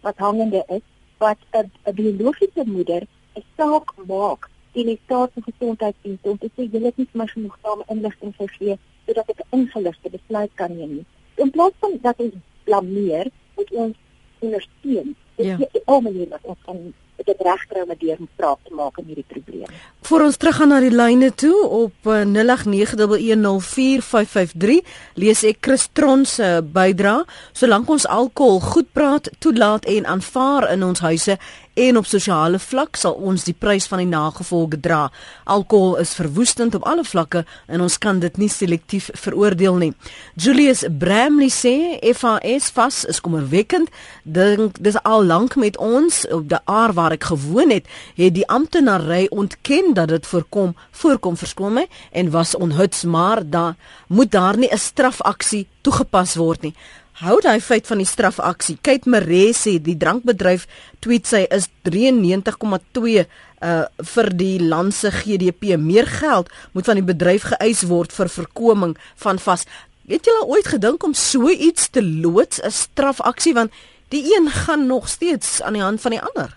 wat hangende is wat 'n biologiese moeder 'n saak maak teen die staat se gesondheidsdiens om te sê jy het nie meer genoeg dame inligting gegee sodat ek 'n ingeligte besluit kan neem nie. In plaas van dat ons blameer, moet ons ondersteun. Dit ja. is die ou manier wat ons kan dit regkry om 'n deur praat te maak in hierdie probleem. Voor ons teruggaan na die lyne toe op 0891104553 eh, lees ek Christron se bydra. Solank ons alkohol goed praat, toelaat en aanvaar in ons huise en op sosiale vlak sal ons die prys van die nagevolge dra. Alkohol is verwoestend op alle vlakke en ons kan dit nie selektief veroordeel nie. Julius Bramley sê FAS vas is kommerwekkend. Dink dis al lank met ons op die aar waar ek gewoon het, het die amptenary ontken dat dit voorkom, voorkom verskoon my en was onhuts maar daar moet daar nie 'n strafaksie toegepas word nie hou daai feit van die strafaksie. Kate Maree sê die drankbedryf tweet sy is 93,2 uh vir die land se GDP meer geld moet van die bedryf geëis word vir voorkoming van vas. Het al ooit gedink om so iets te loods 'n strafaksie want die een gaan nog steeds aan die hand van die ander?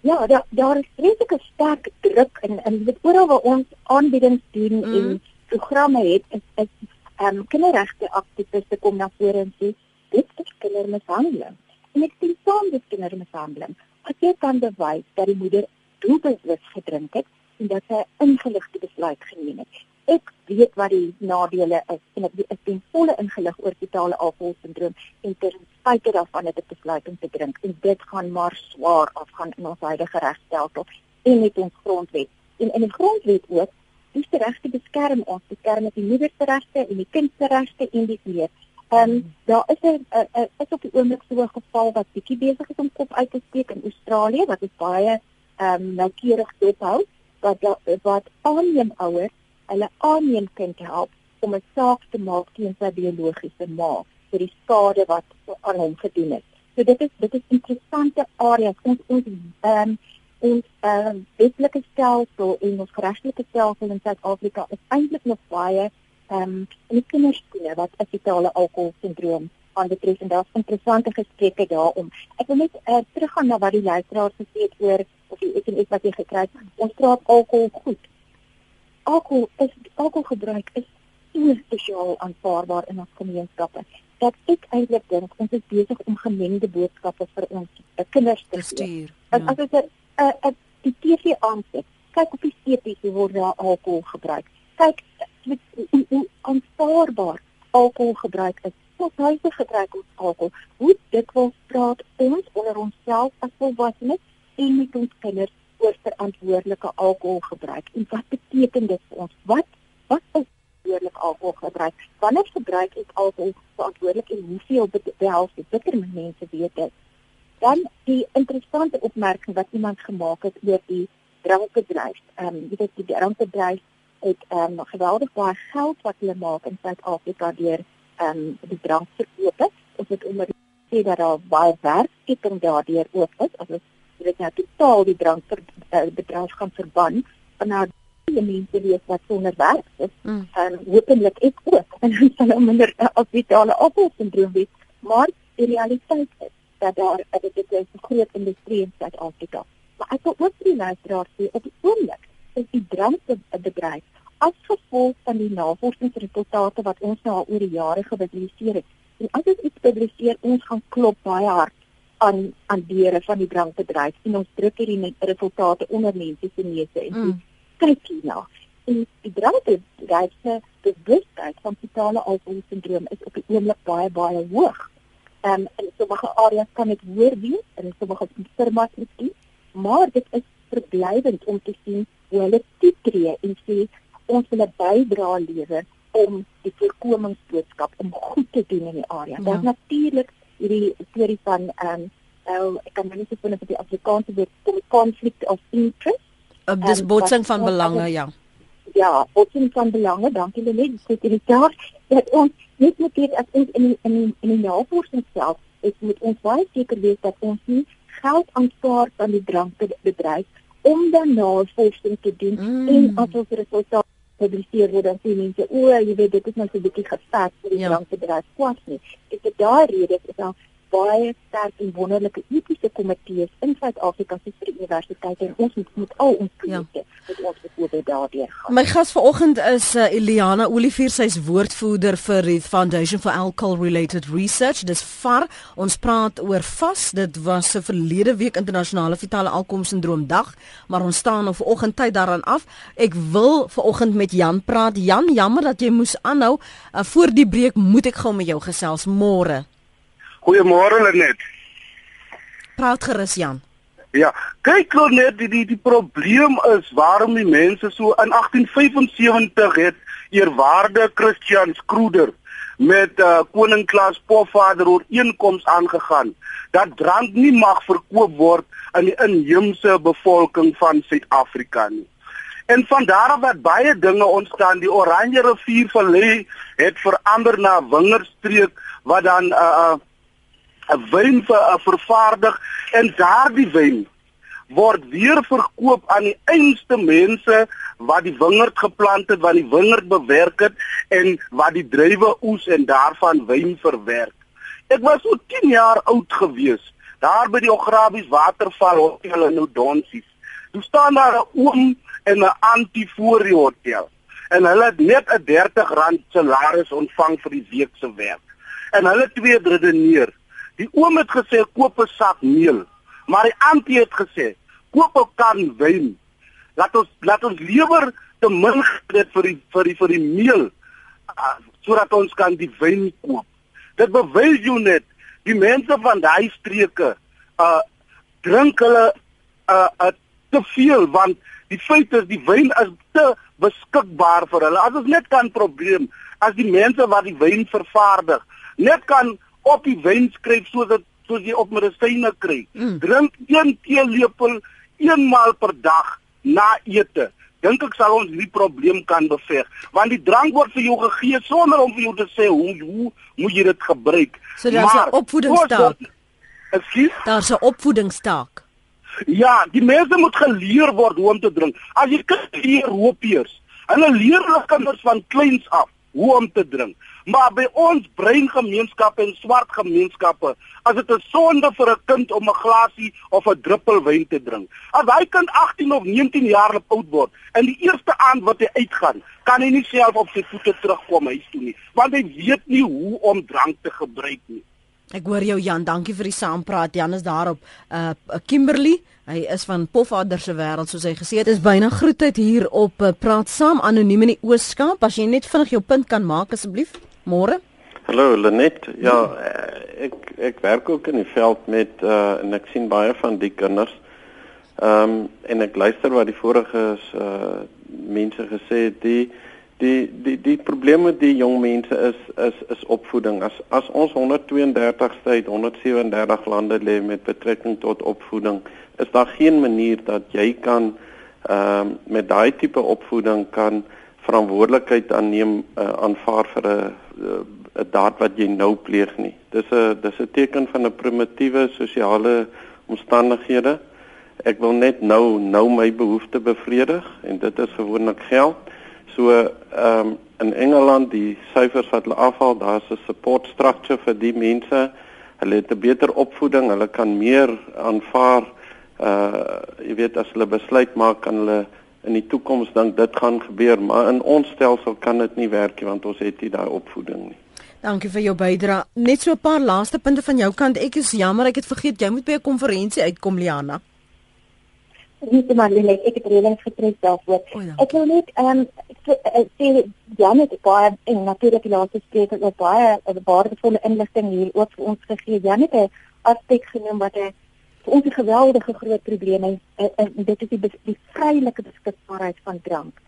Ja, daar daar is redelike sterk druk in in oral waar ons aanbiedings doen mm. en programme het is, is ehm um, kinderregte aktiviste kom na vore en sê dit is kindermishandeling. En ek sê saam dit kindermishandeling. As jy kan bewys dat die moeder doelbewus gedrink het en dat sy ingeligte besluit geneem het. Ek weet wat die nadele is en ek is ten volle ingelig oor totale alkoholsindroom en ter spyte daarvan het ek besluit om te drink en dit gaan maar swaar afgaan in ons huidige regstelsel en met ons grondwet. En in die grondwet ook die regte beskerm ons beskerm die moeder se regte en die kind se regte en dis meer. Ehm um, daar is 'n is op die oomblik so 'n geval wat bietjie besig is om kop uit te steek in Australië wat is baie ehm um, noukeurig dophou wat wat aanneem ouers hulle aanneem kind help om 'n saak te maak teen sy biologiese ma vir die skade wat aan hom gedoen is. So dit is dit is interessante areas ons ons ehm um, ons ehm um, wetlike stelsel en ons regtelike stelsel in Suid-Afrika is eintlik nog baie ehm um, in die kinderskole wat afetale alkoholsindroom aanbetref en daar's interessante gesprekke daaroor. Ek wil net uh, teruggaan na wat die luisteraars gesê het oor of die SMS wat jy gekry het. Ons praat alkohol goed. Alkohol is alkoholgebruik is so sosiaal aanvaarbaar in ons gemeenskappe dat ek eintlik dink ons is besig om gemengde boodskappe vir ons uh, kinders te stuur. Ja. As as dit 'n 'n die TV aansit, kyk op die seepies hoe word daar alkohol gebruik. Kyk met hoe aanvaarbaar alkohol gebruik is ons huise gebruik ons alkohol. Hoe dikwels praat ons onder onsself as volwassenes en met ons kinders oor verantwoordelike alkoholgebruik en wat beteken dit vir ons? Wat wat is verantwoordelik alkoholgebruik? Wanneer gebruik ek alkohol verantwoordelik en hoeveel behels dit? Bitter mense weet dit. Dan die interessante opmerking wat iemand gemaak het oor die drankbedryf. Ehm um, jy weet die drankbedryf het ehm um, geweldig baie geld wat hulle maak in Suid-Afrika deur ehm um, die drank verkoop. Ons het onder sê dat daar baie werkskeping daardeur ook is. As ons dit nou totaal die drank ver, uh, gaan verban, dan nou die mense wie wat sonder werk is, mm. en hopelik ek ook en dan sal minder uh, as vitale afvalsindroom wees. Maar die realiteit is dat daar dit is 'n groot industrie in Suid-Afrika. Maar ek wil ook vir die luisteraars sê op die oomblik is die drankbedryf as gevolg van die navorsingsresultate wat ons nou al oor die jare gepubliseer het. En as dit iets publiseer, ons gaan klop baie hard aan aan deure van die drankbedryf en ons druk hierdie resultate onder mense se neuse en mm. kyk hierna. En die drankbedryf se bewustheid van totale alkoholsindroom is op die oomblik baie baie hoog. Um, en sommige areas kan dit hoër wees en sommige firmas dit, maar dit is verblydend om te sien hoe hulle toetree en sê ons wil 'n bydrae lewer om die voorkomingsboodskap om goed te doen in die area. Ja. Daar's natuurlik hierdie storie van ehm um, nou ek kan net sê van die Afrikaanse woord konflik of interest. Uh, dis um, botsing van belange, ja. Ja, botsing van belange, dankie Lenet. Dit is daar dat ons net moet weet as ons in die, in die, in die navorsing self is moet ons baie seker wees dat ons nie geld aanvaar van die drankbedryf om dan navorsing te doen mm. en as ons resultate publiseer word dan sien mense o, jy weet dit is nou so 'n bietjie gevat vir die ja. brandbedryf kwas nie. Ek het daai rede is dan baie sterk en wonderlike etiese komitees in Suid-Afrika se universiteite en ons moet met al ons kliënte ja. met ons bevoorde daardeur gaan. My gas vanoggend is uh, Eliana Olivier, sy's woordvoerder vir die Foundation for Alcohol Related Research. Dis VAR. Ons praat oor vas. Dit was 'n verlede week internasionale vitale alkoholsindroom dag, maar ons staan op vanoggend tyd daaraan af. Ek wil vanoggend met Jan praat. Jan, jammer dat jy moes aanhou. Uh, voor die breek moet ek gou met jou gesels môre. Goeiemôre Lenet. Praat gerus Jan. Ja, kyk Lenet, die, die die probleem is waarom die mense so in 1875 het eerwaarde Christian Skroeder met uh, koning Klaas Pofvader ooreenkoms aangegaan dat drank nie mag verkoop word aan die inheemse bevolking van Suid-Afrika nie. En van daar af het baie dinge ontstaan. Die Oranje rivier vallei het verander na wingerstreek wat dan uh, uh 'n wyn vir 'n vervaardig en daardie wyn word weer verkoop aan die einste mense wat die wingerd geplant het, wat die wingerd bewerk het en wat die druiwe oes en daarvan wyn verwerk. Ek was so 10 jaar oud gewees daar by die Ograbies Waterval Hotel in Oudonsies. Toe staan daar 'n oom en 'n antie voor die hotel en hulle het net 'n R30 salaris ontvang vir die week se werk. En hulle twee redeneer Die oom het gesê koop 'n sak meel, maar die antie het gesê koop 'n kan wyn. Laat ons laat ons liewer te min gee vir die vir die vir die meel uh, sodat ons kan die wyn koop. Dit bewys jou net die mense van daai streke uh drink hulle uh, uh te veel want die feit is die wyn is te beskikbaar vir hulle. As ons net kan probleem as die mense wat die wyn vervaardig net kan op die wyn skryf sodat soos jy op medisyne kry. Mm. Drink 1 teelepel eenmaal per dag na ete. dink ek sal ons hierdie probleem kan beveg. Want die drank word vir jou gegee sonder om vir jou te sê hoe hoe moet jy dit gebruik. So daar's 'n opvoedingsstaak. Ekskuus. Daar's 'n opvoedingsstaak. Ja, die mense moet geleer word hoe om te drink. As jy kinders leer hopeers, hulle leer hulle kinders van kleins af hoe om te drink. Maar by ons breingemeenskappe en swart gemeenskappe, as dit 'n sonde vir 'n kind om 'n glasie of 'n druppel wyn te drink. As hy kind 18 of 19 jaar oud word en die eerste aand wat hy uitgaan, kan hy nie self op sy voete terugkom huis toe nie, want hy weet nie hoe om drank te gebruik nie. Ek hoor jou Jan, dankie vir die saampraat. Jan is daarop. Uh Kimberley, hy is van Pofadder se wêreld soos hy gesê het. Dit is byna groetheid hier op uh, Praat Saam anoniem in die Ooskaap. As jy net vinnig jou punt kan maak asseblief. Môre. Hallo Lenet. Ja, eh, ek ek werk ook in die veld met uh en ek sien baie van die kinders. Ehm um, en ek luister wat die vorige uh mense gesê het, die die die die probleem met die jong mense is is is opvoeding. As as ons 132ste uit 137 lande lê met betrekking tot opvoeding, is daar geen manier dat jy kan ehm um, met daai tipe opvoeding kan verantwoordelikheid aanneem uh, aanvaar vir 'n 'n daad wat jy nou pleeg nie. Dis 'n dis 'n teken van 'n primitiewe sosiale omstandighede. Ek wil net nou nou my behoefte bevredig en dit is gewoonlik geld. So ehm um, in Engeland die syfers wat hulle afhaal, daar's 'n support structure vir die mense. Hulle het 'n beter opvoeding, hulle kan meer aanvaar. Uh jy weet as hulle besluit maak kan hulle in die toekoms dink dit gaan gebeur, maar in ons stelsel kan dit nie werk nie want ons het nie daai opvoeding nie. Dankie vir jou bydrae. Net so 'n paar laaste punte van jou kant. Ek is jammer ek het vergeet jy moet by 'n konferensie uitkom Liana. Niet maar net ek het reëlings getref daarvoor. Ek wil net ehm um, sê Janet baie en natuurlik die laaste spreker het baie waardevolle inligting hier ook vir ons gegee. Janet het 'n aspek genoem wat 'n vir ons 'n geweldige groot probleem is en, en dit is die, die vrylike beskikbaarheid van drank.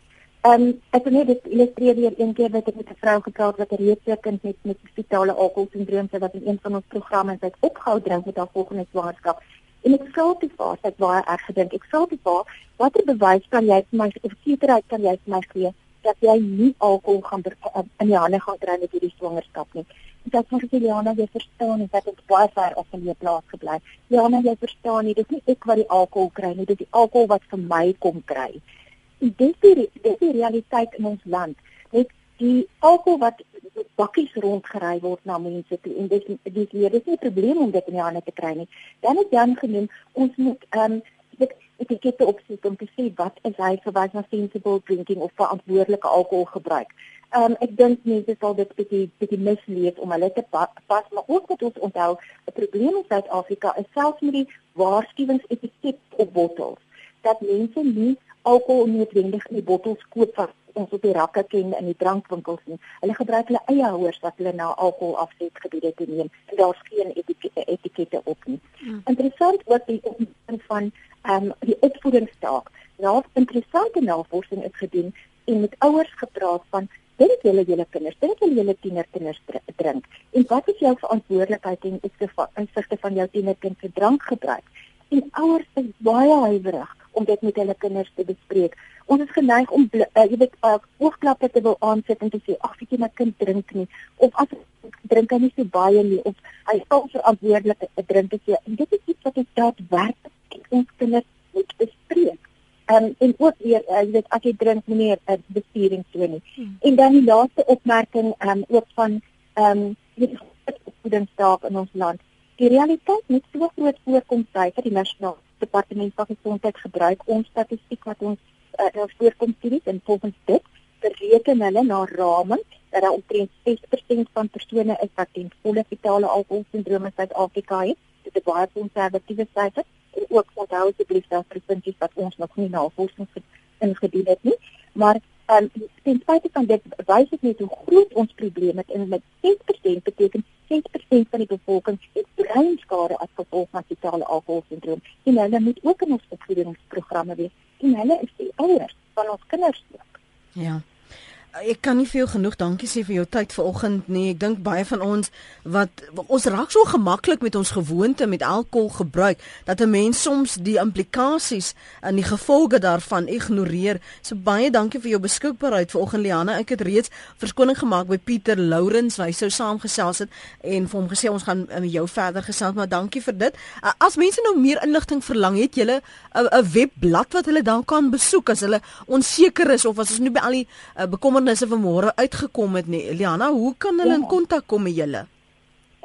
Ehm um, ek wil net illustreer weer een keer wat ek met 'n vrou gepraat wat 'n reuse kind met met fetale alkoholsindroom het wat in een van ons programme het opgehou drink met haar volgende swangerskap. En ek sê dit vir haar, ek baie erg gedink. Ek sê dit vir haar, watter bewys kan jy vir my of sekerheid kan jy vir my gee dat jy nie alkohol gaan in die hande gaan kry met hierdie swangerskap nie? dat vir Juliana jy verstaan nie dat dit baie ver af van jou plaas gebly. Juliana jy verstaan nie dis nie ek wat die alkohol kry nie, dit is die alkohol wat vir my kom kry. En dis die dis die realiteit in ons land. Net die alkohol wat bakkies rondgery word na mense toe en dis dis hier dis nie 'n probleem om dit in die hande te kry nie. Dan het Jan genoem ons moet ehm um, dit etikette opsit om te sê wat is hy verwys na sensible drinking of verantwoordelike alkoholgebruik. Ehm um, ek dink mense sal dit bietjie bietjie mislees om hulle te pas, maar ook wat ons onthou, 'n probleem in Suid-Afrika is selfs met die waarskuwingsetiket op bottels dat mense nie alkohol noodwendig in die bottels koop wat ons op die rakke ken in die drankwinkels nie. Hulle gebruik hulle eie houers wat hulle na alkohol afsetgebiede toe neem en daar's geen etikette, etikette op nie. Hmm. Interessant ook die opmerking van ehm um, die opvoedingstaak. Nou, interessante navorsing is gedoen en met ouers gepraat van dink julle julle kinders, dink julle julle tienerkinders drink? En wat is jou verantwoordelikheid in opsigte van jou tienerkind se drankgebruik? En ouers is baie huiwerig om dit met hulle kinders te bespreek. Ons is geneig om uh, jy weet uh, oogklappe te wil aansit en te sê ag, ek my kind drink nie of as drink hy nie so baie nie of hy sal verantwoordelik drink te sê. En dit is iets wat ons daadwerklik ons kinders moet bespreek. Um, en ook weer uh, jy weet as jy drink meneer 'n uh, bestuuring toe nie. Hmm. En dan die laaste opmerking um, ook van ehm um, die opvoedingsstaak in ons land. Die realiteit net so groot voorkom by vir die nasionale departement van gesondheid gebruik ons statistiek wat ons uh, nou voorkom sien en volgens dit bereken hulle na raming dat daar omtrent 6% van persone is wat teen volle fetale alkoholsindroom in Suid-Afrika het. Dit is baie konservatiewe syfers en ook onthou asseblief dat provinsies wat ons nog nie navorsing ingedoen het nie, maar um, ten spyte van dit wys dit net hoe groot ons probleem is en met 6% beteken 6% van die bevolking het breinskade as gevolg van fetale alkoholsindroom en hulle moet ook in ons opvoedingsprogramme wees en hulle is die ouers van ons kinders ook. Ja. Ek kan nie vir jou genoeg dankie sê vir jou tyd vanoggend nie. Ek dink baie van ons wat ons raak so gemaklik met ons gewoonte met alkohol gebruik dat 'n mens soms die implikasies en die gevolge daarvan ignoreer. So baie dankie vir jou beskikbaarheid vanoggend Liana. Ek het reeds verskoning gemaak by Pieter Lourens, hy sou saamgesels het en vir hom gesê ons gaan met jou verder gesels, maar dankie vir dit. As mense nou meer inligting verlang, het jy 'n webblad wat hulle dan kan besoek as hulle onseker is of as ons nie by al die uh, bekommernisse van môre uitgekom het nie. Eliana, hoe kan hulle ja. in kontak kom met julle?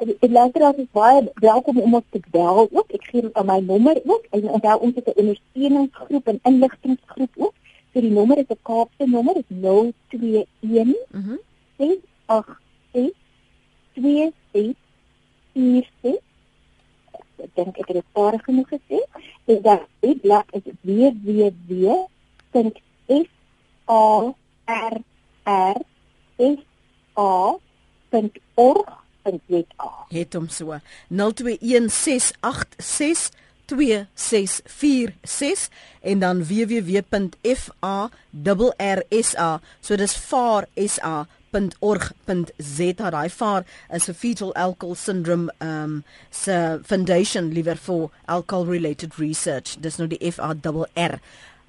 Ek luister as jy baie welkom om ons te bel ook. Ek gee my nommer ook en onthou ons het 'n ondersteuningsgroep en inligtinggroep ook. So die nommer is 'n Kaapse nommer, dit is 021 mhm. 686 2646 ek dink ek het dit paar genoeg gesê. Dit daar die blad is www.fa r s a .org.za. Het hom so. 0216862646 en dan www.farrsa so dis farsa .org.za daai vaar is 'n fetal alcohol syndrome um se foundation liewer vir alcohol related research. Dis nou die FARR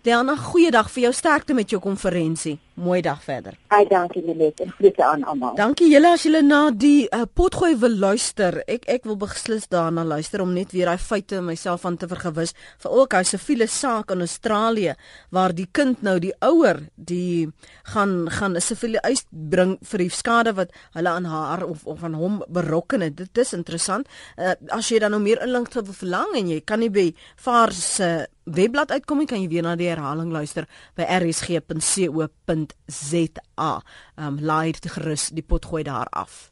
Diana, goeiedag vir jou sterkte met jou konferensie. Mooi dag verder. Ai, dankie Lenet en groete aan almal. Dankie julle as julle na die uh, potgooi wil luister. Ek ek wil beslis daarna luister om net weer daai feite myself aan te vergewis vir ook hy siviele saak in Australië waar die kind nou die ouer die gaan gaan 'n siviele eis bring vir die skade wat hulle aan haar of of aan hom berokken het. Dit is interessant. Uh, as jy dan nou meer inligting wil verlang en jy kan nie by VAR se webblad uitkom en kan jy weer na die herhaling luister by rsg.co.za. Um laai dit gerus die pot gooi daar af.